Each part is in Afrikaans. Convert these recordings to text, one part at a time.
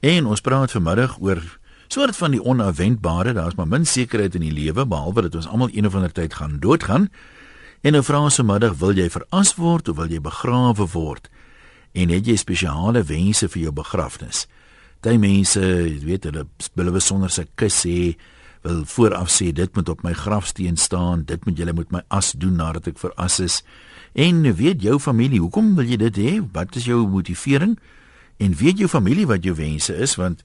En ons praat vanmiddag oor soort van die onverwendbare. Daar's maar min sekerheid in die lewe behalwe dat ons almal een of ander tyd gaan doodgaan. En nou vra ons vanmiddag, wil jy veras word of wil jy begrawe word? En het jy spesiale wense vir jou begrafnis? Daai mense, jy weet hulle hulle besonder se kus hê wil vooraf sê dit moet op my grafsteen staan, dit moet julle moet my as doen nadat ek veras is. En weet jou familie, hoekom wil jy dit hê? Wat is jou motivering? En weet jou familie wat jou wense is want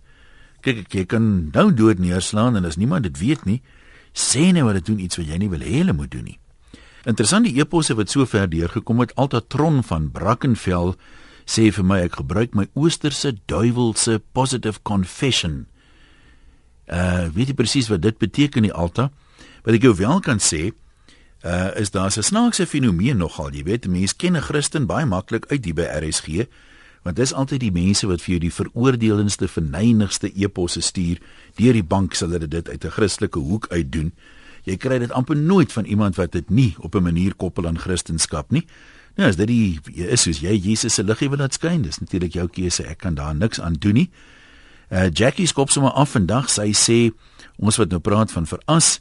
kyk ek jy kan nou dood neerslaan en as niemand dit weet nie, sê net wat dit doen iets wat jy nie wil hê hulle moet doen nie. Interessant die eposse wat so ver deurgekom het, Altatron van Brackenfell sê vir my ek gebruik my oosterse duiwelse positive confession. Uh weet jy presies wat dit beteken die Alta? Wat ek jou wel kan sê, uh is daar 'n snaakse fenomeen nogal, jy weet, mense ken 'n Christen baie maklik uit die by RSG want dis altyd die mense wat vir jou die veroordelendste verneinigste eposse stuur deur die bank sal hulle dit uit 'n Christelike hoek uit doen. Jy kry dit amper nooit van iemand wat dit nie op 'n manier koppel aan Christendom nie. Nou as dit die is soos jy Jesus se liggie wil laat skyn dis natuurlik jou keuse. Ek kan daar niks aan doen nie. Uh, Jackie skop sommer af vandag. Sy sê ons wat nou praat van veras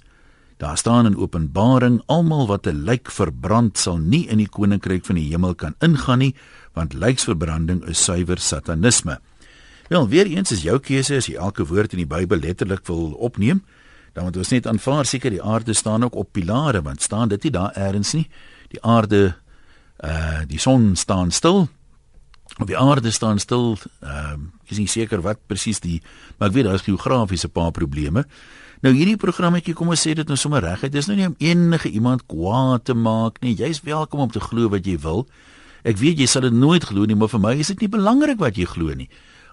Daar staan in Openbaring almal wat 'n lijk verbrand sal nie in die koninkryk van die hemel kan ingaan nie want lijksverbranding is suiwer satanisme. Wel, weer eens is jou keuse as jy elke woord in die Bybel letterlik wil opneem, dan moet ons net aanvaar seker die aarde staan ook op pilare, want staan dit nie daar eers nie. Die aarde uh die son staan stil. Op die aarde staan stil. Ehm uh, is nie seker wat presies die maar ek weet daar is geografiese paar probleme. Nou hierdie programmetjie kom ons sê dit nou sommer reguit. Dis nou nie om enige iemand kwaad te maak nie. Jy's welkom om te glo wat jy wil. Ek weet jy sal dit nooit glo nie, maar vir my is dit nie belangrik wat jy glo nie.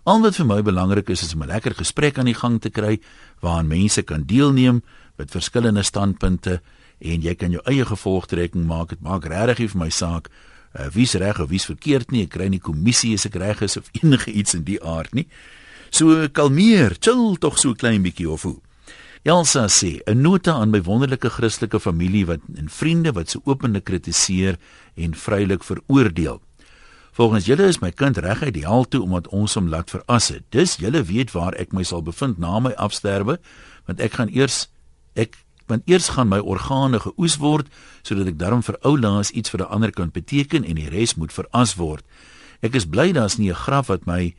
Al wat vir my belangrik is is om 'n lekker gesprek aan die gang te kry waarin mense kan deelneem met verskillende standpunte en jy kan jou eie gevolgtrekking maak. Dit maak regtig vir my saak uh, wie's reg of wie's verkeerd nie. Ek kry nie kommissie as ek reg is of enige iets in die aard nie. So kalmeer, chill tog so klein bietjie of hoe. Elsa sê 'n nota aan my wonderlike Christelike familie wat en vriende wat so openlik kritiseer en vrylik veroordeel. Volgens julle is my kind reguit die hel toe omdat ons hom laat veras het. Dis julle weet waar ek my sal bevind na my afsterwe, want ek gaan eers ek want eers gaan my organe geoes word sodat ek daarom vir oulaas iets vir 'n ander kan beteken en die res moet veras word. Ek is bly daar's nie 'n graf wat my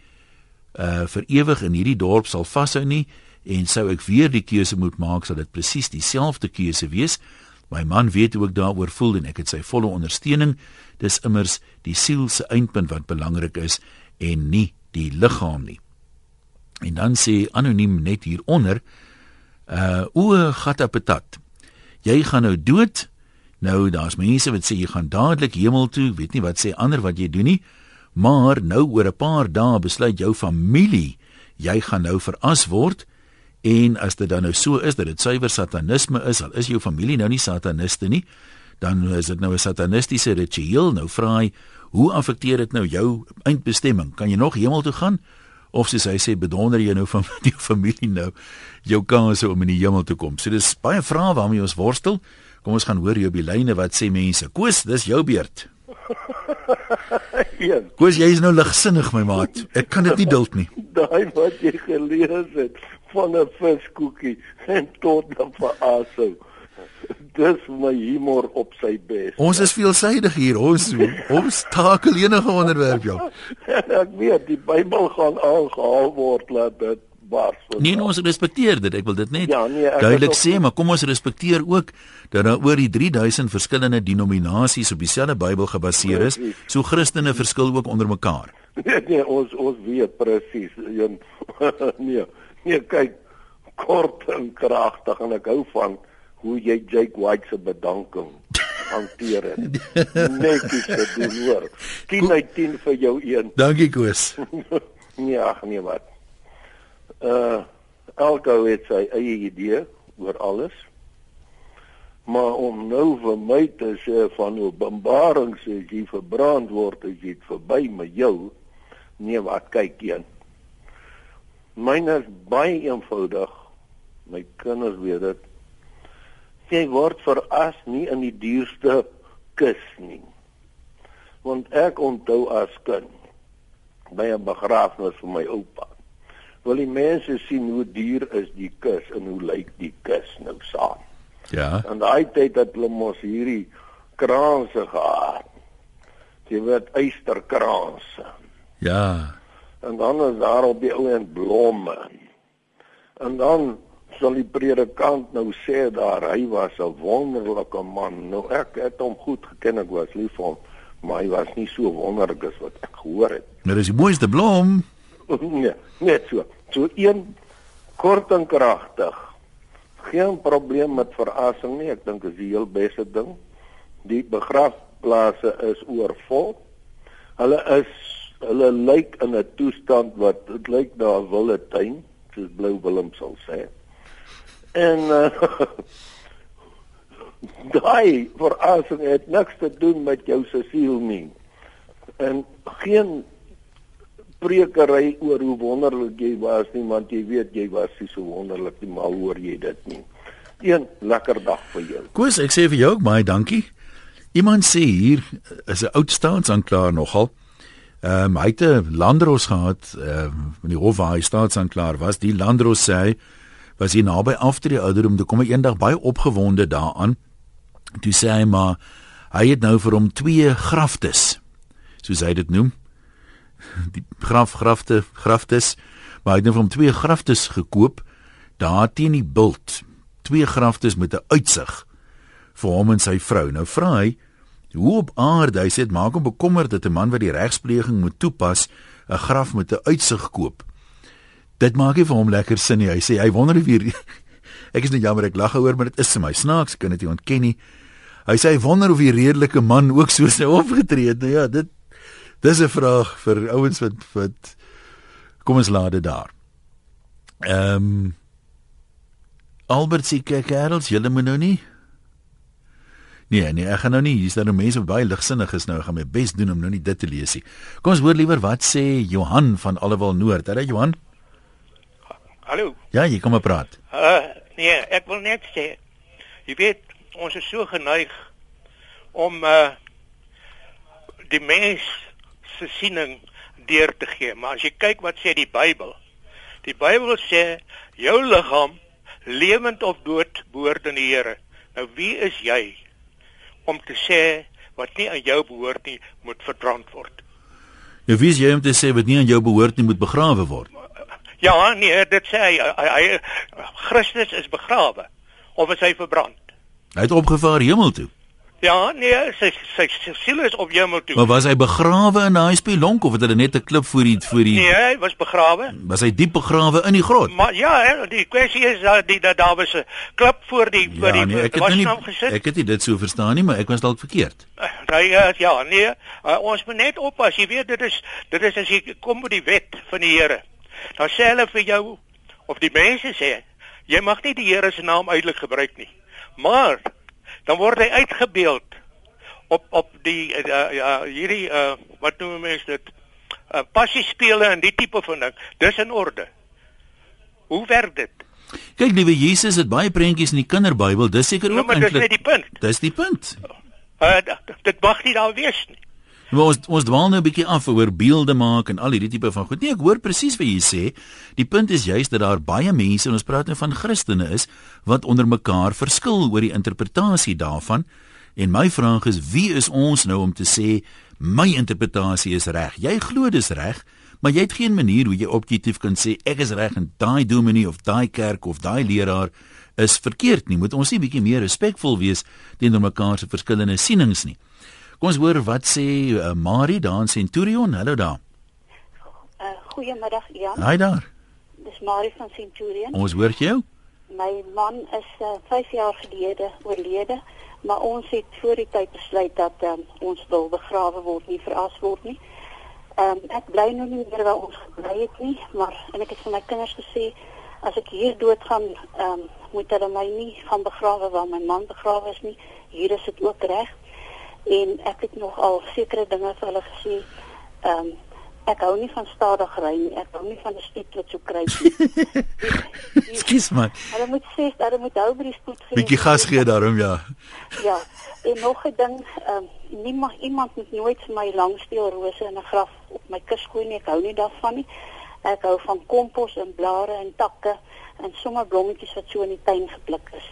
uh vir ewig in hierdie dorp sal vashou nie en sou ek weer die keuse moet maak sal dit presies dieselfde keuse wees. My man weet hoe ek daaroor voel en ek het sy volle ondersteuning. Dis immers die siel se eindpunt wat belangrik is en nie die liggaam nie. En dan sê anoniem net hieronder uh o gat op patat. Jy gaan nou dood. Nou daar's mense wat sê jy gaan dadelik hemel toe, weet nie wat sê ander wat jy doen nie. Maar nou oor 'n paar dae besluit jou familie jy gaan nou veras word En as dit dan nou so is dat dit suiwer satanisme is, al is jou familie nou nie sataniste nie, dan is dit nou 'n satanistiese ritueel. Nou vra hy, hoe affekteer dit nou jou eindbestemming? Kan jy nog hemel toe gaan? Of soos hy sê, bedonder jy nou van die familie nou jou kanse om in die hemel te kom? So dis baie vrae waarmee ons worstel. Kom ons gaan hoor jou by lyne wat sê mense. Koos, dis jou beurt. Ja. Koos, jy is nou ligsinnig my maat. Ek kan dit nie duld nie. Daai wat jy gelees het van 'n viskoekie en tot dan vir aso. Dis my humor op sy bes. Ons is veelsidig hier. Ons ons takel enige onderwerp jou. ek weet die Bybel gaan aangehaal word laat dit bars. Nee, ons respekteer dit. Ek wil dit net ja, nee, duidelik sê, maar kom ons respekteer ook dat daar oor die 3000 verskillende denominasies op dieselfde Bybel gebaseer is. So Christene verskil ook onder mekaar. Nee, nee, ons ons weet presies. Nee. Nee, kyk, kort en kragtig en ek hou van hoe jy Jake White se bedanking hanteer het. Netjies te doen hoor. 10 uit 10 vir jou een. Dankie Koos. nee, ag nee wat. Uh elke het sy eie idee oor alles. Maar om nou vir my te sê van openbaring sê jy verbrand word as jy verby met jou. Nee, wat kyk een. Myne is baie eenvoudig. My kinders weet dit. Jy word veras nie in die duurste kus nie. Want ek onthou as kind by 'n begrafnis vir my oupa. wil die mense sien hoe duur is die kus en hoe lyk die kus nou saam. Ja. En daai tyd het hulle mos hierdie kraanse gehad. Jy weet eysterkraanse. Ja. En dan is daar op die ou end blomme. En dan sal die predikant nou sê daar hy was 'n wonderlike man. Nou ek het hom goed geken, ek was lief vir hom, maar hy was nie so wonderlik as wat ek gehoor het. Maar dis die mooiste blom. nee, net so. So een kort en kragtig. Geen probleem met verrassing nie. Ek dink is die heel beste ding. Die begrafplase is oorvol. Hulle is hulle lyk in 'n toestand wat dit lyk na 'n wilde tuin, soos Blou Willem sal sê. En uh, daai verrassing het niks te doen met jou siel nie. En geen prekery oor hoe wonderlik jy was nie want jy weet jy was nie so wonderlik nie maar hoor jy dit nie. Een lekker dag vir jou. Koos, ek sê vir jou ook baie dankie. Iemand sê hier is 'n oud staatsanklaer nogal. Ehm um, hy het 'n landros gehad, ehm um, in die hof waar hy staatsanklaer was. Die landros sê hy was hier naby aftree ouderdom, toe kom hy eendag baie opgewonde daaraan. Toe sê hy maar hy het nou vir hom twee graftes, soos hy dit noem. Die graf grafte graftes, maar hy het nou vir hom twee graftes gekoop daar teen die bult. Twee graftes met 'n uitsig vir hom en sy vrou. Nou vra hy hoe op aarde hy sê dit maak hom bekommerd dat 'n man wat die regspleging moet toepas 'n graf met 'n uitsig koop. Dit maak nie vir hom lekker sin nie. Hy sê hy wonder of hier Ek is net jammer ek lag oor, maar dit is vir my snaaks, kan dit nie ontken nie. Hy sê hy wonder of die redelike man ook so sou opgetree het. Nou ja, dit dis 'n vraag vir ouens wat wat kom ons laat dit daar. Ehm um, Albert sê kyk Karels, julle moet nou nie Nee, nee, ek gaan nou nie, hier's daar nou mense wat baie ligsinnig is nou, ek gaan my bes doen om nou nie dit te lees nie. Kom ons hoor liewer wat sê Johan van Allewil Noord. Hallo Johan. Hallo. Ja, jy kom maar praat. Uh nee, ek wil net sê jy weet ons is so geneig om uh die mens se siening deur te gee, maar as jy kyk wat sê die Bybel. Die Bybel sê jou liggaam lewend of dood behoort aan die Here. Nou wie is jy om te sê wat nie aan jou behoort nie moet verbrand word? Nou wie jy om te sê wat nie aan jou behoort nie moet begrawe word? Ja, nee, dit sê hy, hy, hy Christus is begrawe of is hy verbrand? Hy het opgevaar hemel toe. Ja, nee, sy sy, sy siel is op hemel toe. Maar was hy begrawe in daai spelonk of het hulle net 'n klip voor die voor die Nee, hy was begrawe. Was hy diep begrawe in die grot? Maar ja, hè, die kwessie is dat die dat daar was 'n klip voor die voor Ja, die nee, ek het nou nie gesit. ek het nie dit so verstaan nie, maar ek was dalk verkeerd. Hy uh, ja, nee, uh, ons moet net oppas. Jy weet dit is dit is as jy kom met die wet van die Here. Dan sê hulle vir jou of die mense sê jy mag nie die Here se naam uitelik gebruik nie. Maar dan word hy uitgebeeld op op die uh, uh, hierdie uh, wat noem mense dit uh, passie spele en die tipe van ding. Dis in orde. Hoe werk dit? Kyk, liewe Jesus het baie prentjies in die kinderbybel. Dis seker Nou, ook maar dis eintlik. die punt. Dis die punt. Uh, dit mag nie daar wees nie. Maar ons ons dwaal nou 'n bietjie af oor beelde maak en al hierdie tipe van goed. Nee, ek hoor presies wat jy sê. Die punt is juist dat daar baie mense en ons praat nou van Christene is wat onder mekaar verskil oor die interpretasie daarvan. En my vraag is wie is ons nou om te sê my interpretasie is reg? Jy glo dis reg, maar jy het geen manier hoe jy objektief kan sê ek is reg en daai dominee of daai kerk of daai leraar is verkeerd nie. Moet ons nie bietjie meer respekvol wees teenoor mekaar se verskillende sienings nie. Kom ons hoor wat sê uh, Marie daar in Centurion. Hallo daar. Uh, goeiemiddag Jan. Haai daar. Dis Marie van Centurion. Ons hoor jou. My man is uh, 5 jaar gelede oorlede, maar ons het voor die tyd besluit dat um, ons wil begrawe word, nie veras word nie. Ehm um, ek bly nou nie meer waar ons gebly het nie, maar en ek het vir my kinders gesê as ek hier doodgaan, ehm um, moet hulle my nie gaan begrawe waar my man begrawe is nie. Hier is dit ook reg. En ek het nog al sekere dinge vir hulle gesê. Ehm um, ek hou nie van stadig ry nie. Ek hou nie van 'n spoed wat so kry nie. Skus man. Hulle moet sê hulle moet hou by die spoed gee. Bietjie gas gee daarom ja. Ja. En nog 'n ding, ehm um, niemand iemand moet nooit vir my langsteel rose in 'n graf op my kus gooi nie. Ek hou nie daarvan nie. Ek hou van kompos en blare en takke en sommer blommetjies wat so in die tuin gepluk is.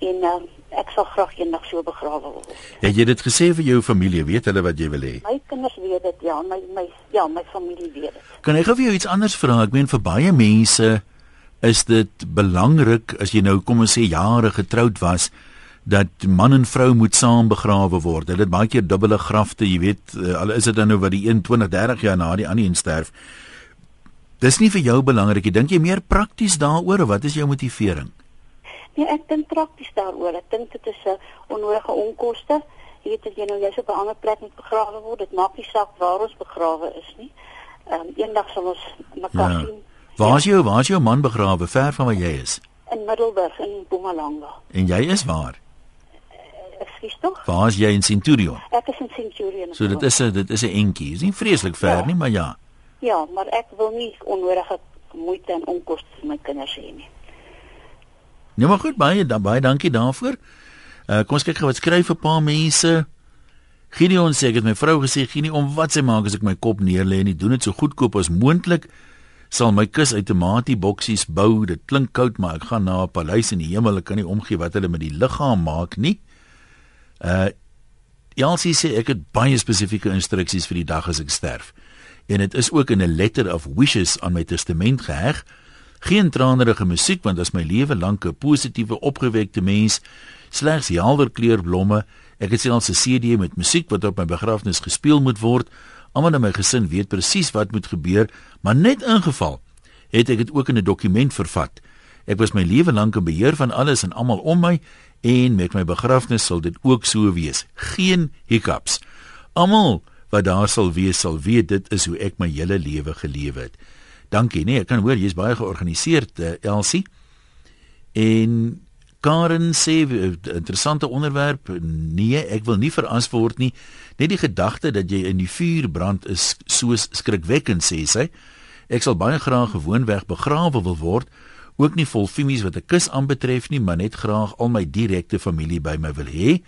En uh, ek sal graag eendag so begrawe word. Het jy dit gesê vir jou familie? Weet hulle wat jy wil hê? My kinders weet dit, ja, my my ja, my familie weet dit. Kan ek gou vir jou iets anders vra? Ek meen vir baie mense is dit belangrik as jy nou kom ons sê jare getroud was dat man en vrou moet saam begrawe word. Hulle het baie keer dubbele grafte, jy weet, uh, al is dit dan nou wat die 1 20, 30 jaar na die ander een sterf. Dis nie vir jou belangrik nie. Dink jy meer prakties daaroor of wat is jou motivering? Nee, ek dink prakties daaroor. Ek dink dit is 'n onnodige onkoste. Jy weet as jy nou jy's op 'n ander plek moet begrawe word, dit maak nie saak waar ons begrawe is nie. Ehm um, eendag sal ons mekaar Ja. sien Waar is jou waar is jou man begrawe? Ver van waar jy is. in Middelburg in Mpumalanga. En jy is waar? Ekskuus tog? Waar is jy in Centurion? Ek is in Centurion. So dit is 'n dit is 'n entjie. Dis nie vreeslik ver Ja. nie, maar ja. Ja, maar ek wil nie onnodige moeite en onkoste vir my kinders hê nie. Nou maar goed, baie dan baie dankie daarvoor. Uh kom ons kyk gou wat skryf 'n paar mense. Gideon sê ek het my vrou gesê nie om wat sy maak as ek my kop neerlê en nie doen dit so goedkoop as moontlik. Sal my kus outomatie boksies bou. Dit klink koud, maar ek gaan na 'n paleis in die hemel. Ek kan nie omgee wat hulle met die liggaam maak nie. Uh Elsie sê ek het baie spesifieke instruksies vir die dag as ek sterf. En dit is ook in 'n letter of wishes aan my testament geheg. Geen tranerige musiek want as my lewe lank 'n positiewe opgewekte mens, slegs helder kleur blomme. Ek het selfs 'n CD met musiek wat op my begrafnis gespeel moet word. Almal in my gesin weet presies wat moet gebeur, maar net ingeval het ek dit ook in 'n dokument vervat. Ek was my lewe lank in beheer van alles en almal om my en met my begrafnis sal dit ook so wees. Geen hiccups. Almal wat daar sal wees sal weet dit is hoe ek my hele lewe gelewe het. Dankie, nee, ek kan hoor jy's baie georganiseerd, uh, Elsie. En Karen sê eh, interessante onderwerp. Nee, ek wil nie veras word nie. Net die gedagte dat jy in die vuur brand is so skrikwekkend sê sy. Ek sal baie graag gewoonweg begrawe wil word, ook nie vol fimies wat 'n kus aanbetref nie, maar net graag al my direkte familie by my wil hê.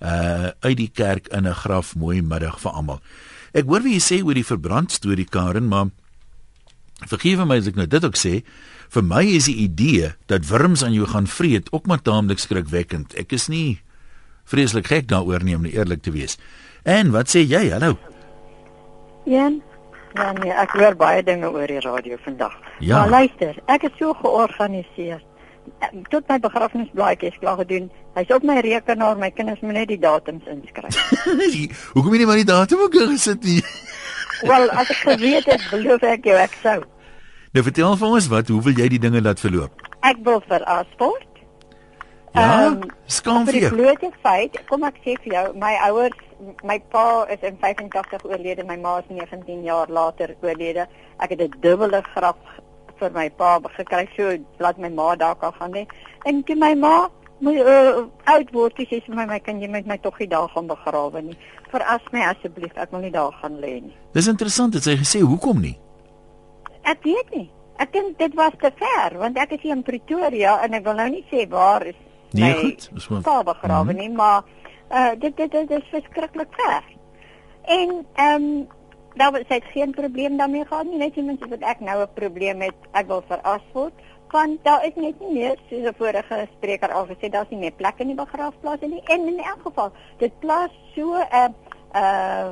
Uh uit die kerk in 'n graf mooi middag vir almal. Ek hoor wie jy sê oor die verbrand storie Karen, maar vergewe my as ek nou dit ook sê, vir my is die idee dat wurms aan jou gaan vreet ook maar taamlik skrikwekkend. Ek is nie vreeslik gek daaroor nie om nie eerlik te wees. En wat sê jy? Hallo. Jan? Ja nee, ek hoor baie dinge oor die radio vandag. Ja. Maar luister, ek is so georganiseer. Tot my begrafnisblaadjie is klaar gedoen. Hy's op my rekenaar, my kinders moet net die datums inskryf. Hoekom het jy nie maar die datum ook ingesit nie? Wel, as ek geweet het, beloof ek jou ek sou. Nou vertel vir ons wat, hoe wil jy die dinge laat verloop? Ek wil vir Asport. Ja, Ehm, skaam vir vir die jou. blote feit, kom ek sê vir jou, my ouers, my pa is in 85 oorlede, my ma is 19 jaar later oorlede. Ek het 'n dubbele graf vir my pa gekry, so laat my ma daar kan gaan lê. En toe my ma my uh, oud word, sy sê vir my, my kan jy met my tog nie daar gaan begrawe nie. Veras my asseblief, ek wil nie daar gaan lê nie. Dis interessant dat sy gesê hoekom nie. Ek weet nie. Ek dink dit was te ver want ek is hier in Pretoria en ek wil nou nie sê waar is Nee, goed, dis maar- pa begrawe Mhm. nie, maar uh, dit dit dit is verskriklik ver. En ehm um, daar was hy geen probleem daarmee gehad nie, net iemand wat ek nou 'n probleem het, ek wil veras word. Want daar is net nie meer soos 'n vorige spreker al gesê, daar's nie meer plek in die begrafplaas nie. En in elk geval, dit plaas so 'n uh, uh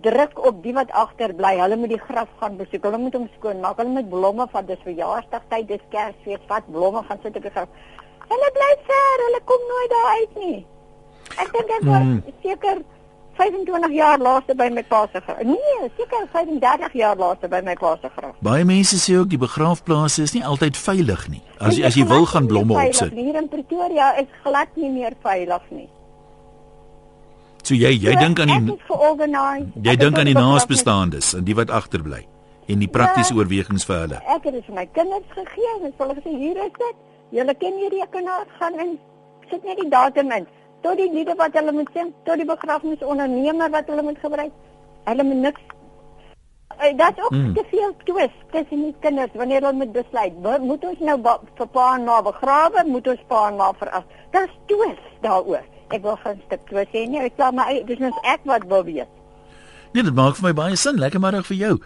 druk op die wat agterbly. Hulle moet die graf gaan besoek. Hulle moet hom skoon maak. Hulle moet blomme van dis verjaarsdagtyd, dis Kersfees, wat blomme gaan sit op die graf. Hulle bly ver, hulle kom nooit daar uit nie. Ek dink ek was Mm. seker 25 jaar laaste by my pa se graf. Nee, seker 35 jaar laaste by my pa se graf. Baie mense sê ook die begraafplase is nie altyd veilig nie. As jy is as jy wil gaan blomme opsit. Hier in Pretoria is glad nie meer veilig nie. So jy jy So, dink aan die jy dink aan die naasbestaandes en die wat agterbly en die praktiese Ja. oorwegings vir hulle. Ek het dit vir my kinders gegee en ek sê hier is dit. Julle ken die rekenaar gaan in sit net die datum in. Tot die liede wat hulle moet sing, tot die begrafnisondernemer wat hulle moet gebruik. Hulle moet niks Uh, Dit is ook Mm. te veel twist tussen die kinders wanneer hulle moet besluit. Mo- Moet ons nou vir pa en ma begrawe, moet ons pa en ma veras. Dis twist daaroor. Ek wil geen stuk twist hê nie. Ek sê maar dis net ek wat wil weet. Nee, dit maak vir my baie sin. Lekker middag vir jou.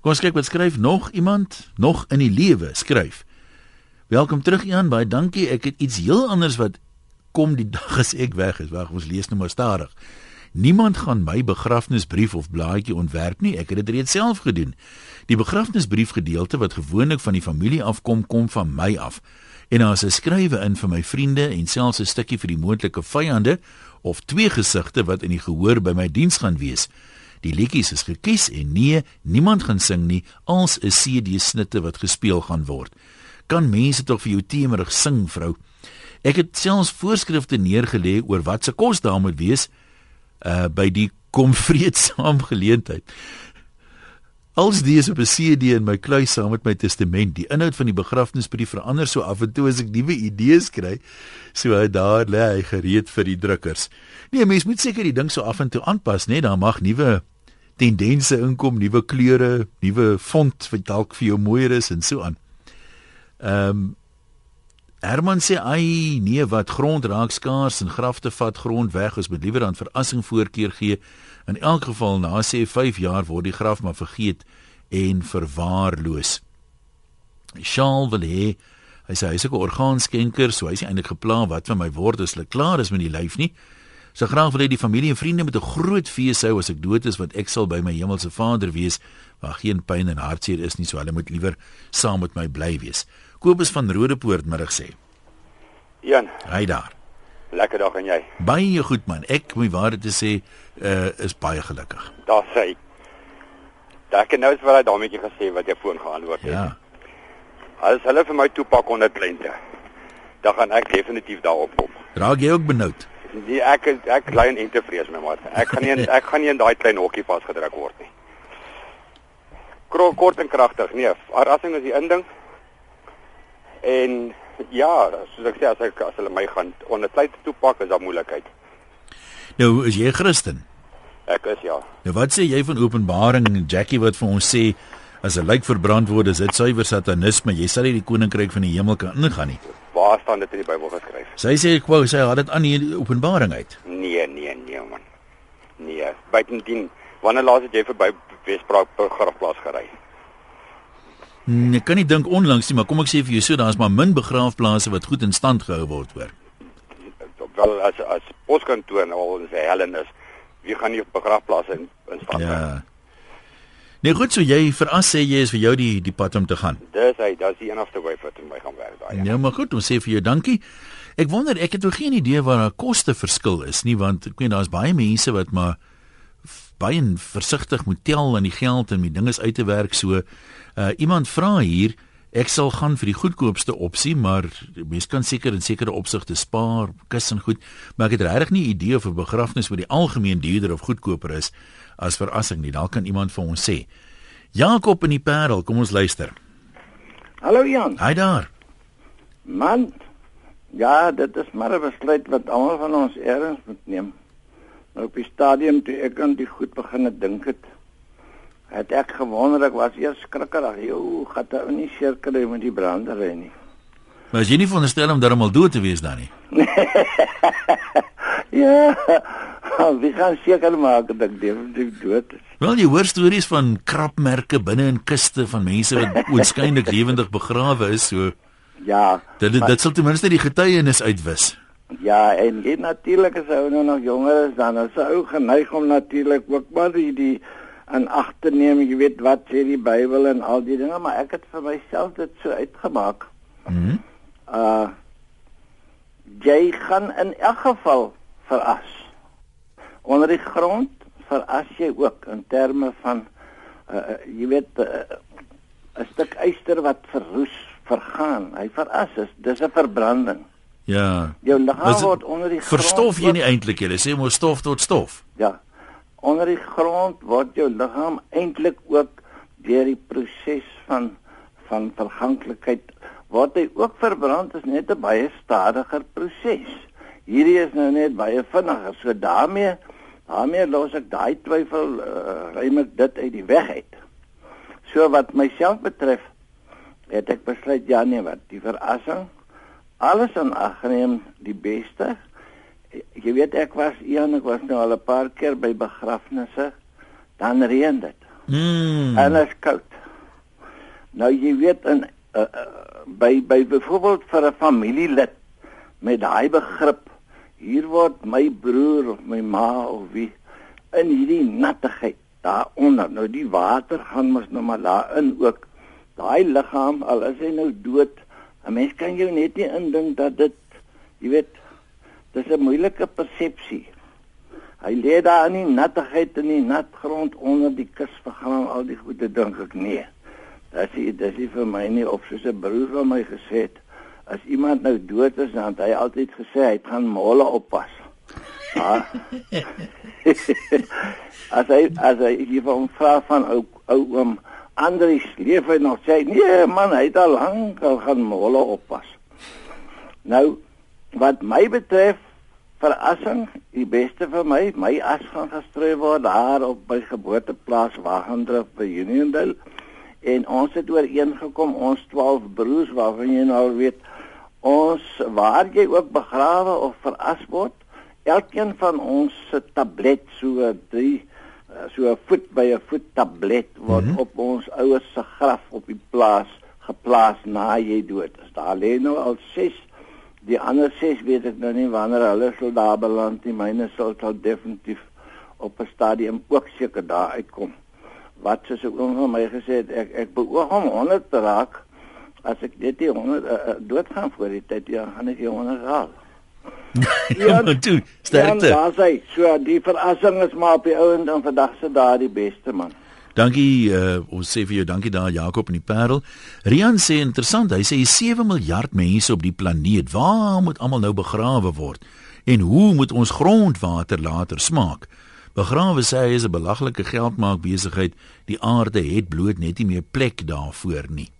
Kom ons kyk wat skryf nog iemand nog in die lewe skryf. Welkom terug Jan, baie dankie. Ek het iets heel anders wat kom die dag as ek weg is. Wag, ons lees nou maar stadig. Niemand gaan my begrafnisbrief of blaadjie ontwerp nie. Ek het dit reeds self gedoen. Die begrafnisbrief gedeelte wat gewoonlik van die familie afkom, kom van my af. En daar is 'n skrywe in vir my vriende en selfs 'n stukkie vir die moontlike vyande of twee gesigte wat in die gehoor by my diens gaan wees. Die liedjies is gekies en nee, niemand gaan sing nie, als 'n CD snitte wat gespeel gaan word. Kan mense tog vir jou teemerig sing, vrou? Ek het selfs voorskrifte neergelê oor wat se kos daar moet wees uh by die kom vreedsaam geleentheid. Als die is op 'n CD in my kluis saam met my testament. Die inhoud van die begrafnisbrief verander so af en toe as ek nuwe idees kry. So daar lê hy gereed vir die drukkers. Nee, mens moet seker die ding so af en toe aanpas, né? Daar mag nuwe tendense inkom, nuwe kleure, nuwe font wat dalk vir jou mooier is en so aan. Ehm um, Herman sê ai nee wat grond raak skaars en grafte vat grond weg ons moet liewer dan verrassing voorkeur gee. In elk geval na sê 5 jaar word die graf maar vergeet en verwaarloos. Charles wil hê hy sê hy's 'n orgaanskenker so hy's eintlik geplan wat van my word as hulle klaar is met die lyf nie. So graag wil hy die familie en vriende met 'n groot fees hou as ek dood is want ek sal by my hemelse Vader wees waar geen pyn en hartseer is nie so hulle moet liewer saam met my bly wees Kobus van Rodepoort middag sê. Jan. Hy daar. Lekker dag en jy. Baie goed man. Ek moet waarde te sê, uh is baie gelukkig. Daar sê. Daar kan nou wat hy daarmee gesê wat jy foon geantwoord het. Ja. As hulle vir my toepak onder klente, dan gaan ek definitief daarop kom. Raak jy ook benoud? Nee, ek ek lei in intervrees my maat. Ek gaan nie ek gaan nie in daai klein hokkie vasgedruk word nie. Kort en kragtig. Nee, verrassing is die inding. En ja, soos ek sê as ek as hulle my gaan onder tyd toepak is daar moeilikheid. Nou is jy Christen? Ek is ja. Nou wat sê jy van Openbaring Jackie wat vir ons sê as 'n lijk verbrand word is dit suiwer satanisme, jy sal nie die koninkryk van die hemel kan ingaan nie. Waar staan dit in die Bybel geskryf? Sy sê ek wou sê het dit aan die Openbaring uit. Nee, nee, nee man. Nee, buitendien wanneer laas het jy verby Wespraak begrafplaas gery? Nee, ek kan nie dink onlangs nie, maar kom ek sê vir jou so, daar's maar min begraafplase wat goed in stand gehou word hoor. Wel as as poskantoor nou al sê Helen is, wie gaan nie begraafplase in in stand hou? Ja. Nee, goed so jy veras sê jy is vir jou die die pad om te gaan. Dis hy, dis die enigste wy wat in my gaan werk daai. Ja, maar goed, ons sê vir jou dankie. Ek wonder, ek het ook geen idee waar daar koste verskil is nie, want ek weet daar's baie mense wat maar baie versigtig moet tel aan die geld en die dinge uit te werk so Uh iemand vra hier, ek sal gaan vir die goedkoopste opsie, maar mense kan seker in sekere opsigte spaar, kus en goed, maar ek het regtig nie idee of 'n begrafnis vir die algemeen duurder of goedkoper is as verassing nie. Dalk kan iemand vir ons sê. Jakob in die Parel, kom ons luister. Hallo Jan. Hi daar. Man, ja, dit is maar 'n besluit wat almal van ons eers moet neem. Nou op die stadium toe ek aan die goed begin dink het, het ek gewonder ek was eers skrikkerig. Jo, gaan dit nie seker kry met die brandery nie. Maar as jy nie veronderstel om darmal dood te wees dan nie. ja. Wie gaan seker maak dat ek definitief dood is? Wel jy hoor stories van krapmerke binne in kiste van mense wat oënskynlik lewendig begrawe is, so Ja. Dit dit sal ten minste die getuienis uitwis. Ja, en jy natuurlik as ou nou nog jonger is dan is ou geneig om natuurlik ook maar die die in ag te neem, jy weet wat sê die Bybel en al die dinge, maar ek het vir myself dit so uitgemaak. Mhm. Mm uh jy gaan in elk geval veras. Onder die grond veras jy ook in terme van uh jy weet 'n uh, stuk yster wat verroes, vergaan. Hy veras is dis 'n verbranding. Ja. Jou liggaam word onder die grond Verstof jy nie eintlik jy sê mos stof tot stof. Ja. Onder die grond word jou liggaam eintlik ook deur die proses van van verganklikheid word hy ook verbrand is net 'n baie stadiger proses. Hierdie is nou net baie vinniger. So daarmee daarmee los ek daai twyfel uh, ruim ek dit uit die weg uit. So wat myself betref het ek besluit ja nee wat die verassing alles aan agneem die beste. Jy weet ek was een ek was nou al 'n paar keer by begrafnisse dan reën dit. Mm. En dit is koud. Nou jy weet in uh, uh, by by byvoorbeeld vir 'n familielid met daai begrip hier word my broer of my ma of wie in hierdie nattigheid daaronder nou die water gaan mos nou maar daarin ook daai liggaam al is hy nou dood 'n mens kan jou net nie indink dat dit jy weet dis 'n moeilike persepsie hy lê daar in die nattigheid in die nat grond onder die kus vergaan al die goeie dink ek nee Dis dit dis vir my nie of soos 'n broer van my gesê het as iemand nou dood is dan hy altyd gesê hy gaan molle oppas. Ja. as hy as hy hier van vra van ou ou oom Andries leef hy nog sê nee man hy het al lank al gaan molle oppas. Nou wat my betref verassing die beste vir my my as gaan gestrei word daar op my geboorteplaas Wagendrif by Uniondale en ons het ooreengekom ons 12 broers waarvan jy nou weet ons waar jy ook begrawe of veras word elkeen van ons se tablet so 3 so 'n voet by 'n voet tablet word mm -hmm. op ons ouers se graf op die plaas geplaas na jy dood is daar lê nou al 6 die ander 6 weet ek nou nie wanneer hulle sal daar beland nie myne sal sal definitief op 'n stadium ook seker daar uitkom wat soos 'n oom van my gesê het, ek ek beoog om 100 te raak. As ek dit die 100 uh, uh, doodgaan voor die tyd, ja, gaan ek 100 raak. ja, maar toe, sterkte. Ja, sê, so die verrassing is maar op die ouend en vandag se daar die beste man. Dankie uh ons sê vir jou dankie daar Jakob in die Parel. Rian sê interessant, hy sê 7 miljard mense op die planeet. Waar moet almal nou begrawe word? En hoe moet ons grondwater later smaak? Begrawe sê hy is 'n belaglike geldmaak besigheid. Die aarde het bloot net nie meer plek daarvoor nie.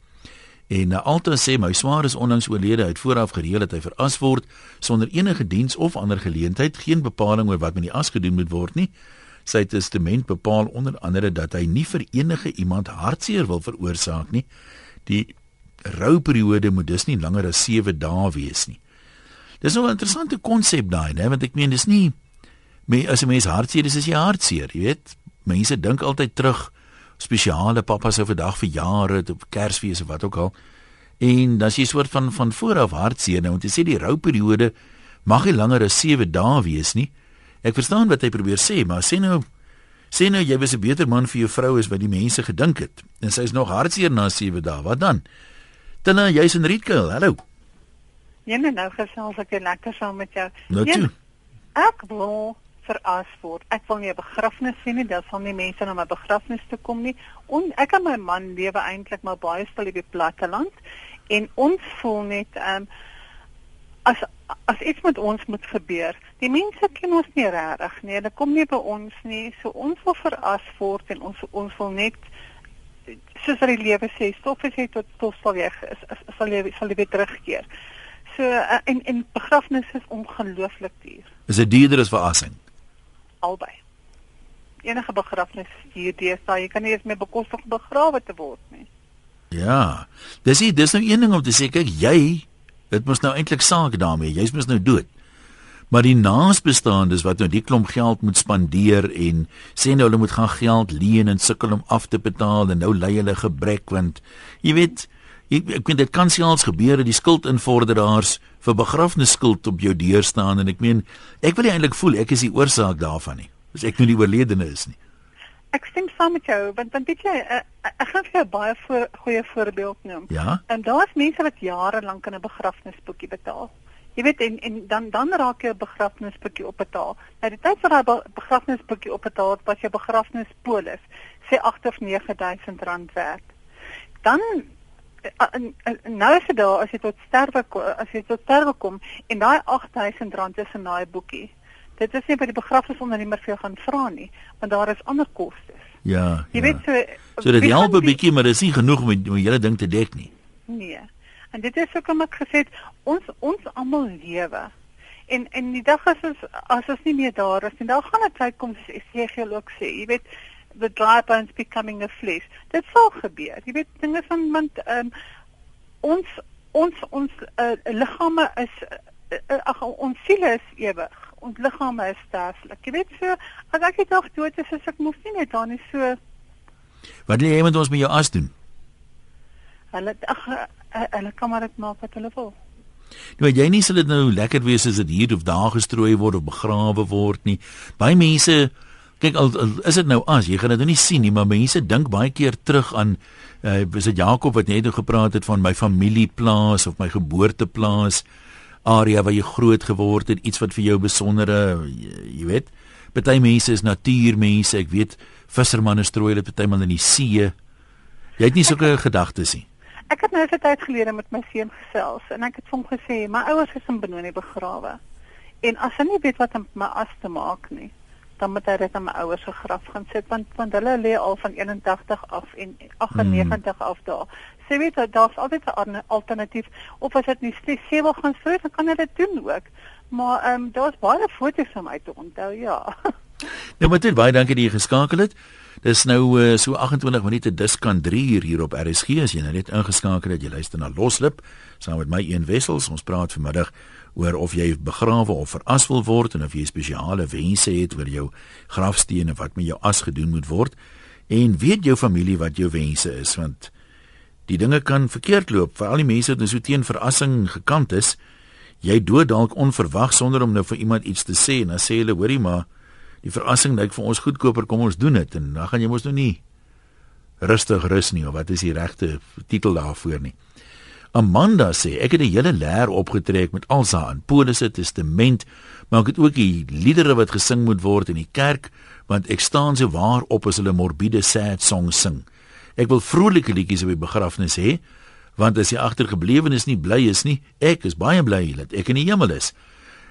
En uh, Alta sê my swaar is onlangs oorlede uit vooraf gereël dat hy veras word sonder enige diens of ander geleentheid, geen bepaling oor wat met die as gedoen moet word nie. Sy testament bepaal onder andere dat hy nie vir enige iemand hartseer wil veroorsaak nie. Die rouperiode moet dus nie langer as 7 dae wees nie. Dis nou 'n interessante konsep daai, né, want ek meen dis nie Me as 'n mens hartseer is, is jy hartseer, jy weet. Mense dink altyd terug spesiale pappa se vandag vir jare op Kersfees of wat ook al. En dan is jy soort van van vooraf hartseer nou, want jy sê die rouperiode mag nie langer as 7 dae wees nie. Ek verstaan wat hy probeer sê, maar sê nou sê nou jy was 'n beter man vir jou vrou as wat die mense gedink het. En sy is nog hartseer na 7 dae. Wat dan? Tina, jy's in Rietkel. Hallo. Ja, nou gesels ek lekker saam met jou. Nou toe. Ek wil veras word. Ek wil nie 'n begrafnis sien nie, daar sal nie mense na my begrafnis toe kom nie. En ek en my man lewe eintlik maar baie stil op die platteland en ons voel net ehm um, as as iets met ons moet gebeur. Die mense ken ons nie regtig nie. Hulle kom nie by ons nie. So ons wil veras word en ons ons wil net soos wat die lewe sê, stof is tot stof sal jy sal jy sal jy weer terugkeer. So uh, en en begrafnis is ongelooflik duur. Is dit duurder as verrassing? Albei. Enige begrafnis hier deesdae, jy kan nie eens meer bekostig begrawe te word nie. Ja. Dis ie, dis nou een ding om te sê, kyk, jy dit mos nou eintlik saak daarmee. Jy's mos nou dood. Maar die naasbestaandes wat nou die klomp geld moet spandeer en sê nou hulle moet gaan geld leen en sukkel om af te betaal en nou lei hulle gebrek want jy weet ek, ek weet dit kan selfs gebeur dat die skuldinvorderaars vir begrafnisskuld op jou deur staan en ek meen ek wil eintlik voel ek is die oorsaak daarvan nie. As ek nou die oorledene is nie. Ek stem saam met jou want want weet jy uh, ek gaan vir jou baie voor, goeie voorbeeld noem. Ja. En daar's mense wat jare lank in 'n begrafnisboekie betaal. Jy weet en en dan dan raak jy 'n begrafnisboekie opbetaal. Nou die tyd vir daai begrafnisboekie opbetaal wat jy begrafnispolis sê 8 of 9000 rand werd. Dan nou is dit daar as jy tot sterwe as jy tot sterwe kom en daai 8000 rand is in daai boekie. Dit is nie by die begrafnisondernemer vir jou gaan vra nie, want daar is ander kostes. Ja. Jy ja. weet so So dit help 'n bietjie, maar dit is nie genoeg om om hele ding te dek nie. Nee. En dit is ook om ek gesê het, ons ons almal lewe. En en die dag as ons as ons nie meer daar is, en dan gaan 'n tyd kom soos Esegiel ook sê, jy weet the dry bones becoming a flesh. Dit sal gebeur. Jy weet dinge van want um, ons ons ons uh, liggame is uh, ag ons siele is ewig. Ons liggame is sterflik. Jy weet so as ek dit nog dood is, as ek moes nie net dan is so Wat wil jy met ons met jou as doen? Hulle ag hulle kan maar dit maak wat hulle wil. Nou jy nie sal dit nou lekker wees as dit hier of daar gestrooi word of begrawe word nie. Baie mense kyk al, al is dit nou as jy gaan dit nou nie sien nie, maar mense dink baie keer terug aan uh, is dit Jakob wat net nou gepraat het van my familieplaas of my geboorteplaas area waar jy groot geword het, iets wat vir jou besondere, jy, jy weet. Party mense is natuurmense, ek weet vissermanne strooi dit partymal in die see. Jy het nie sulke gedagtes nie. Ek het nou vir tyd gelede met my seun gesels en ek het hom gesê my ouers is in Benoni begrawe. En as hy nie weet wat om my as te maak nie, dan moet hy dit aan my ouers se graf gaan sit want want hulle lê al van 81 af en 98 hmm. af daar. Sê weet jy daar's altyd 'n alternatief of as dit nie steeds wil gaan sê dan kan hy dit doen ook. Maar ehm um, daar's baie foto's om uit te onthou, ja. Nou maar dit baie dankie dat jy geskakel het. Dis nou uh, so 28 minute dis kan 3 uur hier op RSG as jy nou net ingeskakel het jy luister na Loslip saam met my een wessels ons praat vanmiddag oor of jy begrawe of veras wil word en of jy spesiale wense het oor jou grafsteen en wat met jou as gedoen moet word en weet jou familie wat jou wense is want die dinge kan verkeerd loop. Veral die mense wat nou so teen verrassing gekant is jy dood dalk onverwag sonder om nou vir iemand iets te sê en dan sê hulle hoorie maar die verrassing lyk vir ons goedkoper kom ons doen dit. En dan gaan jy mos nou nie rustig rus nie of wat is die regte titel daarvoor nie Amanda sê ek het 'n hele leer opgetrek met alsa aan Polisse testament, maar ek het ook die liedere wat gesing moet word in die kerk, want ek staan so waar op as hulle morbiede sad songs sing. Ek wil vrolike liedjies op die begrafnis hê, want as die agtergeblewenes nie bly is nie, ek is baie bly dat ek in die hemel is.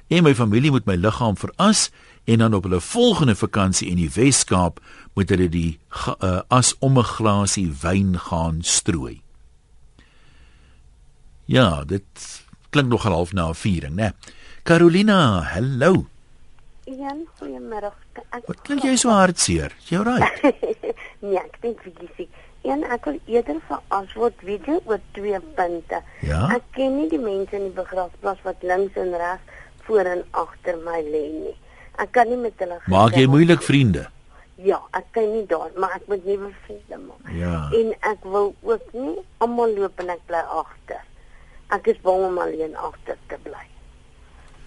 En my familie moet my liggaam veras en dan op hulle volgende vakansie in die Wes-Kaap moet hulle die uh, as om 'n glasie wyn gaan strooi. Ja, dit klink nog half na 'n viering, né? Carolina, hallo. Ja, goeiemôre. Wat klink jy so hartseer? Jy reg? nee, ek dink vir dis. En ek wil eerder vir antwoord weet jy oor twee punte. Ja? Ek ken nie die mense in die begrafplaas wat links en regs voor en agter my lê nie. Ek kan nie met hulle Maak jy moeilik vriende? Ja, ek kan nie daar, maar ek moet nuwe vriende maak. Ja. En ek wil ook nie almal loop en ek bly agter. Ek is bang om alleen agter te bly.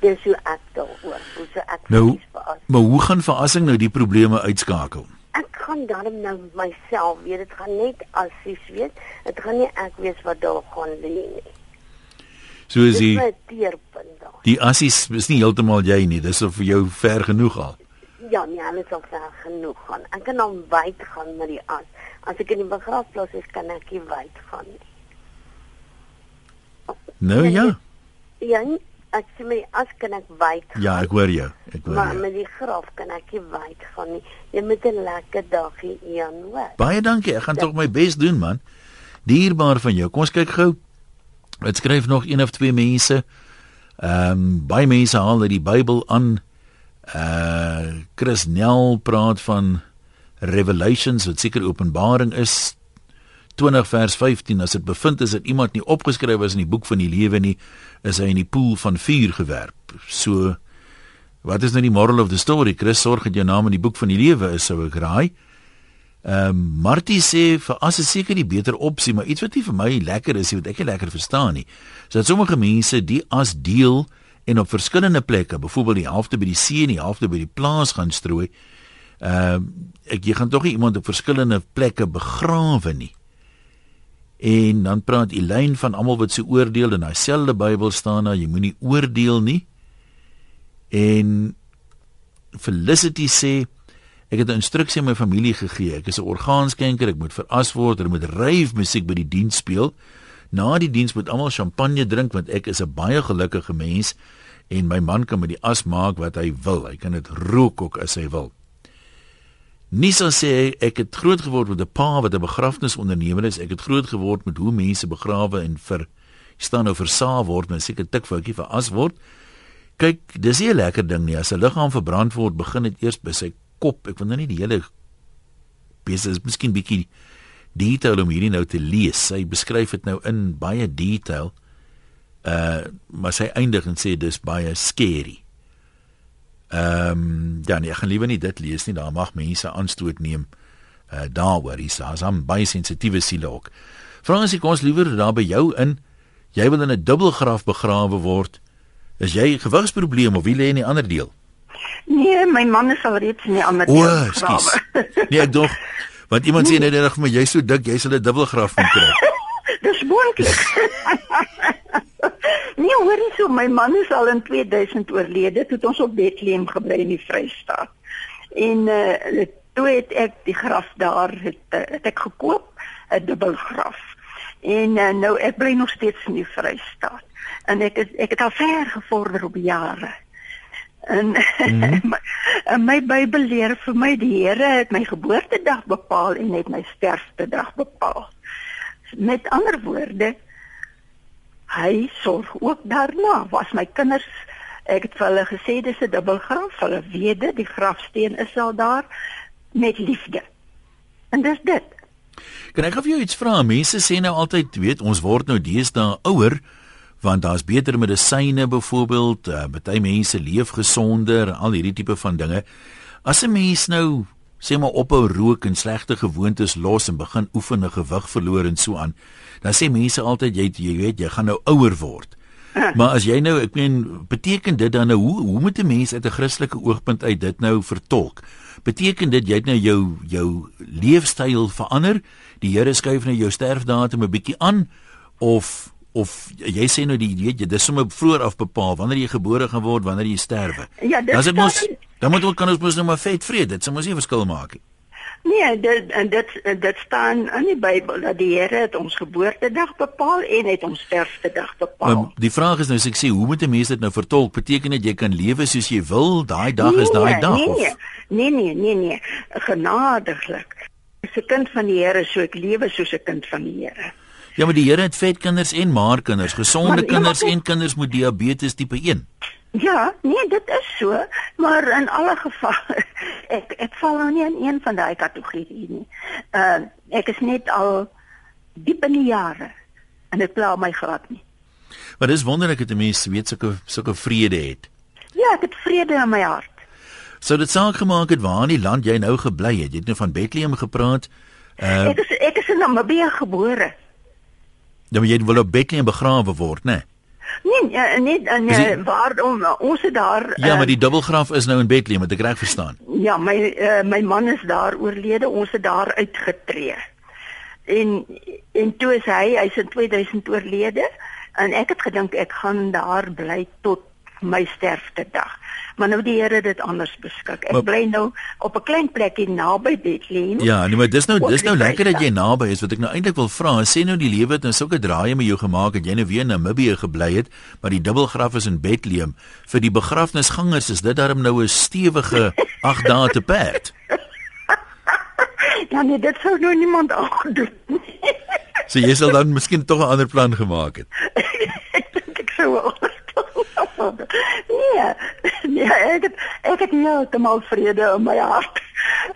Dis hoe ek daaroor, hoe so ek nou, Maar hoe gaan verrassing nou die probleme uitskakel? Ek gaan daarom nou myself, weet dit gaan net assies weet. Dit gaan nie ek weet wat daar gaan lê nie. So is die Die assies is nie heeltemal jy nie, dis of jou ver genoeg al. Ja, nee, alles al ver genoeg gaan. Ek kan dan wyd gaan met die as. As ek in die begrafplaas is, kan ek nie wyd gaan nie. Nou ja. Ja, ek sê my as kan ek wyd. Ja, ek hoor jou. Ek hoor maar jou. Maar met die graf kan ek nie wyd gaan nie. Jy moet 'n lekker dagie een hoor. Baie dankie. Ek gaan tog my bes doen, man. Dierbaar van jou. Kom ons kyk gou. Dit skryf nog een of twee mense. Ehm um, baie mense haal uit die Bybel aan. Uh Chris Nel praat van Revelations wat seker Openbaring is 20 vers 15 as dit bevind is dat iemand nie opgeskryf is in die boek van die lewe nie, is hy in die poel van vuur gewerp. So wat is nou die moral of the story? Chris sorg dat jou naam in die boek van die lewe is, sou ek raai. Ehm um, Martie sê vir as is seker die beter opsie, maar iets wat nie vir my lekker is, wat ek nie lekker verstaan nie. So dat sommige mense die as deel en op verskillende plekke, byvoorbeeld die helfte by die see en die helfte by die plaas gaan strooi. Ehm um, ek jy gaan tog nie iemand op verskillende plekke begrawe nie. En dan praat Elyn van almal wat se oordeel in daai selfde Bybel staan, nou jy moenie oordeel nie. En Felicity sê ek het 'n instruksie aan my familie gegee. Ek is 'n orgaanskenker, ek moet veras word, ek moet rave musiek by die diens speel. Na die diens moet almal champagne drink want ek is 'n baie gelukkige mens en my man kan met die as maak wat hy wil. Hy kan dit rook ook as hy wil. Nisa sê ek het groot geword met 'n pa wat 'n begrafnisondernemer is. Ek het groot geword met hoe mense begrawe en vir staan nou versaal word en seker tik foutjie vir as word. Kyk, dis nie 'n lekker ding nie. As 'n liggaam verbrand word, begin dit eers by sy kop. Ek wil nou nie die hele besig is miskien bietjie detail om hierdie nou te lees. Sy beskryf dit nou in baie detail. Uh, maar sy eindig en sê dis baie scary. Ehm um, ja, nee, ek gaan liewer nie dit lees nie. Daar mag mense aanstoot neem uh daaroor. Hier is 'n baie sensitiewe siele ook. Fransie, kom ons liewer daar by jou in. Jy wil in 'n dubbelgraf begrawe word. Is jy gewigsprobleem of wie lê in die ander deel? Nee, my man is al reeds in die ander O, deel skus. begrawe. Nee, ek dog want iemand sê net reg vir my jy's so dik, jy sal 'n dubbelgraf moet kry. Dis moontlik. nee, hoor nie so, my man is al in 2000 oorlede toe het ons op Bethlehem gebly in die Vrystaat. En eh uh, toe het ek die graf daar het, uh, het ek gekoop, 'n dubbelgraf. En uh, nou ek bly nog steeds in die Vrystaat. En ek het, ek het al ver gevorder op jare. En mm -hmm. my, en my Bybel leer vir my die Here het my geboortedag bepaal en het my sterftedag bepaal. Met ander woorde, hy sorg ook daarna. Was my kinders, ek het vir hulle gesê dis 'n dubbelgraf, hulle weet dit, die grafsteen is al daar met liefde. En dis dit. Kan ek vir jou iets vra? Mense sê nou altyd, weet, ons word nou deesdae ouer want daar's beter medisyne byvoorbeeld, uh, baie mense leef gesonder, al hierdie tipe van dinge. As 'n mens nou sê maar ophou rook en slegte gewoontes los en begin oefen en gewig verloor en so aan, dan sê mense altyd jy jy weet jy gaan nou ouer word. Maar as jy nou, ek meen, beteken dit dan nou hoe hoe moet 'n mens uit 'n Christelike oogpunt uit dit nou vertolk? Beteken dit jy het nou jou jou leefstyl verander? Die Here skuif nou jou sterfdatum 'n bietjie aan of of jy sê nou die weet jy dis sommer vroeër af bepaal wanneer jy gebore gaan word, wanneer jy sterwe. Ja, dit is dit mos dan moet ons kan ons mos nou maar vet vrede. Dit sal mos nie verskil maak nie. Nee, dit en dit dit staan in die Bybel dat die Here het ons geboortedag bepaal en het ons sterftedag bepaal. Maar die vraag is nou as ek sê hoe moet 'n mens dit nou vertolk? Beteken dit jy kan lewe soos jy wil, daai dag is daai dag nee, of nee, nee, nee, nee, nee, genadiglik. As 'n kind van die Here, so ek lewe soos 'n kind van die Here. Ja, maar die Here het vet kinders en maar kinders, gesonde Maar- ja, kinders maar- en kinders met diabetes tipe 1. Ja, nee, dit is so, maar in alle gevalle ek ek val nou nie in een van daai kategorieë nie. Uh ek is net al diep in die jare en dit pla my glad nie. Maar dis wonderlik dat 'n mens weet sulke sulke vrede het. Ja, ek het vrede in my hart. Sou dit saak gemaak het waar in die land jy nou gebly het? Jy het nou van Bethlehem gepraat. Uh Ek is ek is in Namibië gebore. Dan moet jy wil op Bethlehem begrawe word, né? Nee? Nee, ja, nee, nee, Is die- waarom ons het daar Ja, maar die dubbelgraf is nou in Bethlehem, het ek reg verstaan. Ja, my uh, my man is daar oorlede. Ons het daar uitgetree. En en toe is hy, hy's in 2000 oorlede en ek het gedink ek gaan daar bly tot my sterftedag. Maar nou die Here dit anders beskik. Ek Maar- bly nou op 'n klein plekkie naby Bethlehem. Ja, nee, maar dis nou Ook dis nou lekker dat jy naby is wat ek nou eintlik wil vra. Sê nou die lewe het nou sulke draaie met jou gemaak dat jy nou weer in Namibië gebly het, maar die dubbelgraf is in Bethlehem. Vir die begrafnisgangers is dit darm nou 'n stewige 8 dae te perd. Ja, nee, dit sou nou niemand aangedoen. So jy sal dan miskien tog 'n ander plan gemaak het. ek dink ek sou wel. nee, nee, ek het ek het heeltemal vrede in my hart.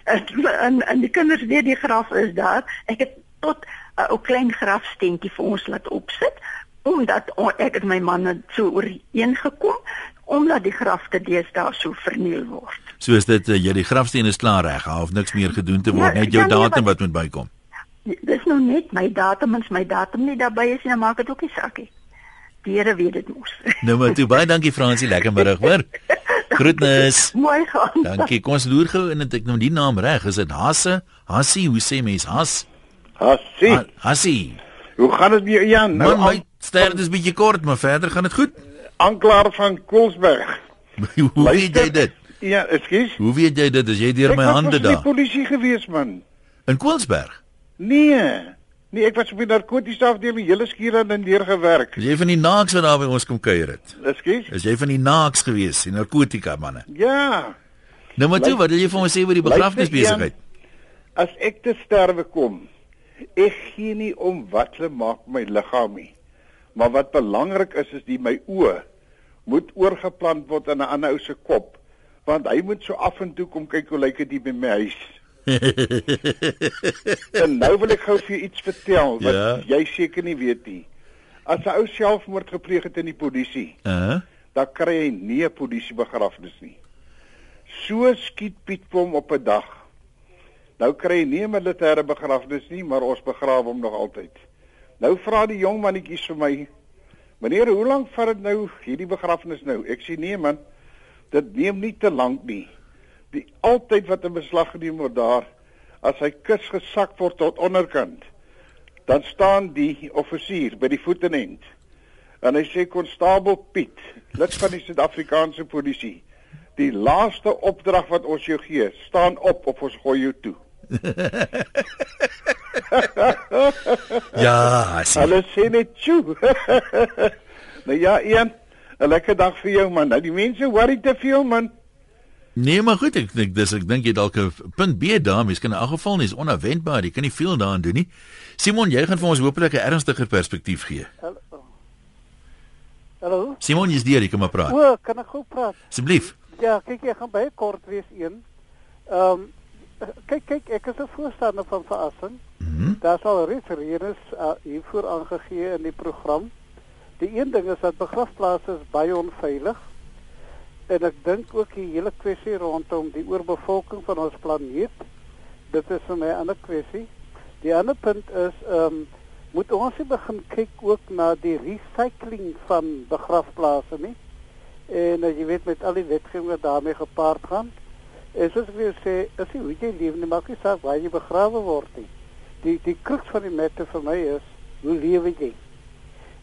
En en, en die kinders weet die graf is daar. Ek het tot 'n ou klein grafsteentjie vir ons laat opsit omdat o- ek en my man het so ooreengekom omdat die grafte deesdae so verniel word. So is dit uh, jy die grafsteen is klaar reg, hoef niks meer gedoen te word, Ja, net jou ja, nee, datum wat- wat moet bykom. Dis nou net my datum en as my datum nie daarbey is nie, maak dit ook nie saak nie. Die Here weet dit mos. Nou maar toe baie dankie Fransie, lekker middag, hoor. Groetnis. Mooi gaan. Dankie. Kom ons loer gou in dat ek nou die naam reg is. Dit Hasse? Hassie, hoe sê mens Has? Hassie, Ha- Hassie. hoe gaan dit met jou Jan? Nou, Man, my stert is bietjie kort, maar verder gaan dit goed. aanklaer van Koelsberg. hoe weet jy dit? Ja, ekskuus. Hoe weet jy dit as jy deur Ek my was hande mos in die daar polisie gewees man. in Koelsberg? Nee. Nee, ek was op die narkotiese afdeling hele skure in deur gewerk. Is jy van die naaks wat daar by ons kom kuier het? Ekskuus. Is jy van die naaks gewees, die narkotika manne? Ja. Nou maar toe, wat wil jy vir ons sê oor die begrafnisbesigheid? As ek te sterwe kom, ek gee nie om wat hulle maak met my liggaam nie. Maar wat belangrik is is die my oë moet oorgeplant word in 'n ander ou se kop, want hy moet so af en toe kom kyk hoe lyk dit by my huis. en nou wil ek gou vir jou iets vertel wat Ja. jy seker nie weet nie. As 'n ou selfmoord gepleeg het in die polisie, Uh, dan kry hy nie 'n polisiebegrafnis nie. So skiet Piet hom op 'n dag. Nou kry hy nie 'n militêre begrafnis nie, maar ons begrawe hom nog altyd. Nou vra die jong mannetjies vir my: "Meneer, hoe lank vat dit nou hierdie begrafnis nou?" Ek sê: "Nee man, dit neem nie te lank nie. Die altyd wat 'n beslag geneem word daar, as hy kus gesak word tot onderkant, dan staan die offisier by die voetenend en hy sê konstabel Piet, lid van die Suid-Afrikaanse polisie, die laaste opdrag wat ons jou gee, staan op of ons gooi jou toe. ja, sien. Hulle sê net toe. nou ja, een 'n lekker dag vir jou man. Nou die mense worry te veel man. Nee, maar goed, ek dink dis ek dink jy dalk 'n punt B daar, mens kan in elk geval nie is onverwendbaar, jy kan nie veel daaraan doen nie. Simon, jy gaan vir ons hopelik 'n ernstiger perspektief gee. Hallo. Simon, jy's hier, jy kan maar praat. O, kan ek gou praat? Asseblief. Ja, kyk jy gaan baie kort wees een. Ehm um, kyk kyk ek is 'n voorstander van verassing. Mhm. Mm Daar sal reeds redes uh, hiervoor aangegee in die program. Die een ding is dat begrafplaase is baie onveilig. En ek dink ook die hele kwessie rondom die oorbevolking van ons planeet. Dit is vir my 'n ander kwessie. Die ander punt is ehm um, moet ons begin kyk ook na die recycling van begrafplase nie. En as jy weet met al die wetgewing wat daarmee gepaard gaan, is soos ek wil sê, is nie hoe jy leef nie, maak nie saak waar jy begrawe word nie. Die die kruks van die mette vir my is hoe lewe jy?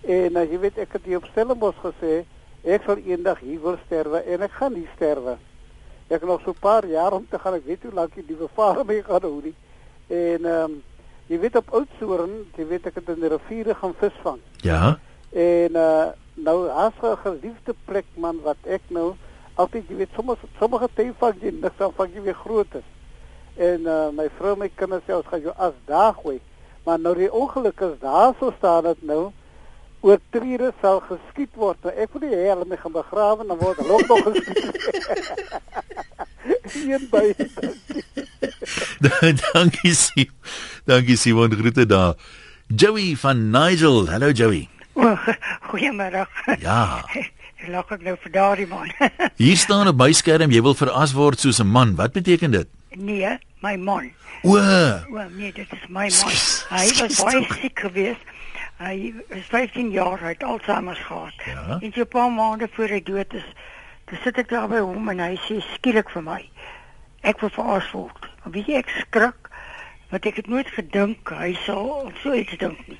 En as jy weet ek het hier op Stellenbosch gesê, ek sal eendag hier wil sterwe en ek gaan nie sterwe. Ek het nog so 'n paar jaar om te gaan, ek weet hoe lank die nuwe vader my gaan hou nie. En ehm um, jy weet op Oudtshoorn, jy weet ek het in die riviere gaan visvang. Ja. En uh nou as 'n geliefde plek man wat ek nou altyd jy weet sommige sommige tye vang jy niks dan vang jy weer groot is. En uh my vrou my kinders sê ons gaan jou as daar gooi. Maar nou die ongeluk is daar so staan dit nou oortrede sal geskiet word. Nou, ek wil nie hê hulle my gaan begrawe dan word hulle ook nog geskiet. Een by. Dankie Simon. Dankie Simon, groete daar. Joey van Nigel. Hallo Joey. Oh, Goeiemôre. Ja. Lag ek nou vir daardie man. Hier staan op my skerm jy wil veras word soos 'n man. Wat beteken dit? nee, my man. O, O nee, dit is my man. Hy was baie siek geweest. Hy is 15 jaar oud, Alzheimer gehad. Ja. En so 'n paar maande voor hy dood is, dan sit ek daar by hom en hy sê skielik vir my, ek wil veras word. Maar weet jy ek skrik want ek het nooit gedink hy sal so iets dink nie.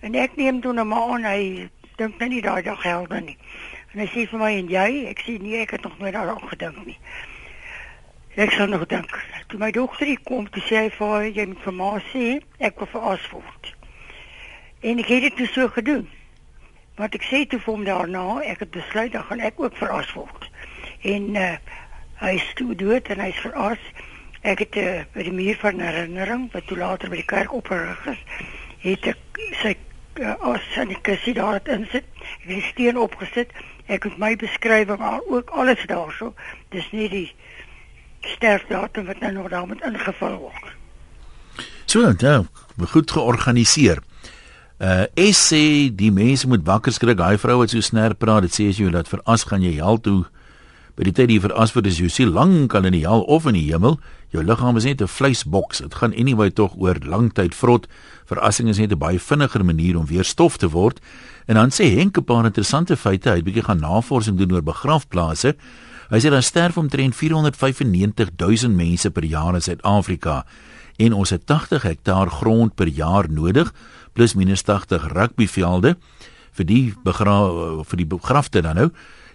En ek neem toe nou maar aan hy dink nou nie daai dag helder nie. En hy sê vir my en jy, ek sê nee, ek het nog nooit daaraan gedink nie. Ek sal nog dink. Toe my dogter hier kom, toe sê hy vir haar, jy moet vir ma sê ek wil veras word. En ek het dit toe so gedoen. Want ek sê toe vir hom daarna, ek het besluit dan gaan ek ook veras word. En uh, hy is toe dood en hy is veras. Ek het uh, by die muur van herinnering wat toe later by die kerk opgerig is, het ek sy uh, as aan die kussie daar het insit. Ek het die steen opgesit. Ek het my beskrywing al ook alles daarso. Dis nie die sterfdatum wat nou nog daar moet ingevul word. So, ja, goed georganiseer. Uh es sê die mense moet wakker skrik. Daai vrou wat so snerp praat, dit sê as jy dat veras gaan jy hel toe. By die tyd jy veras word is jy se lank al in die hel of in die hemel. Jou liggaam is net 'n vleisboks. Dit gaan anyway tog oor lang tyd vrot. Verassing is net 'n baie vinniger manier om weer stof te word. En dan sê Henk 'n paar interessante feite. Hy het bietjie gaan navorsing doen oor begrafplase. Hy sê daar sterf omtrent 495 000 mense per jaar in Suid-Afrika en ons het 80 hektaar grond per jaar nodig plus minus 80 rugbyvelde vir die begra vir die begrafte dan nou.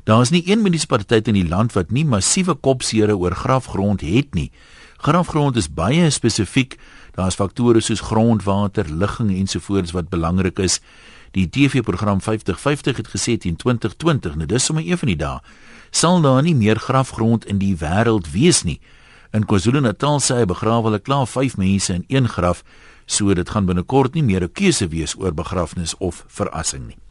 Daar is nie een munisipaliteit in die land wat nie massiewe kopseere oor grafgrond het nie. Grafgrond is baie spesifiek. Daar's faktore soos grondwater, ligging ensovoorts wat belangrik is. Die TV-program 5050 het gesê teen 2020, nou dis sommer een van die dae, sal daar nie meer grafgrond in die wêreld wees nie. In KwaZulu-Natal sê hy begrawe hulle klaar 5 mense in een graf, so dit gaan binnekort nie meer 'n keuse wees oor begrafnis of verassing nie.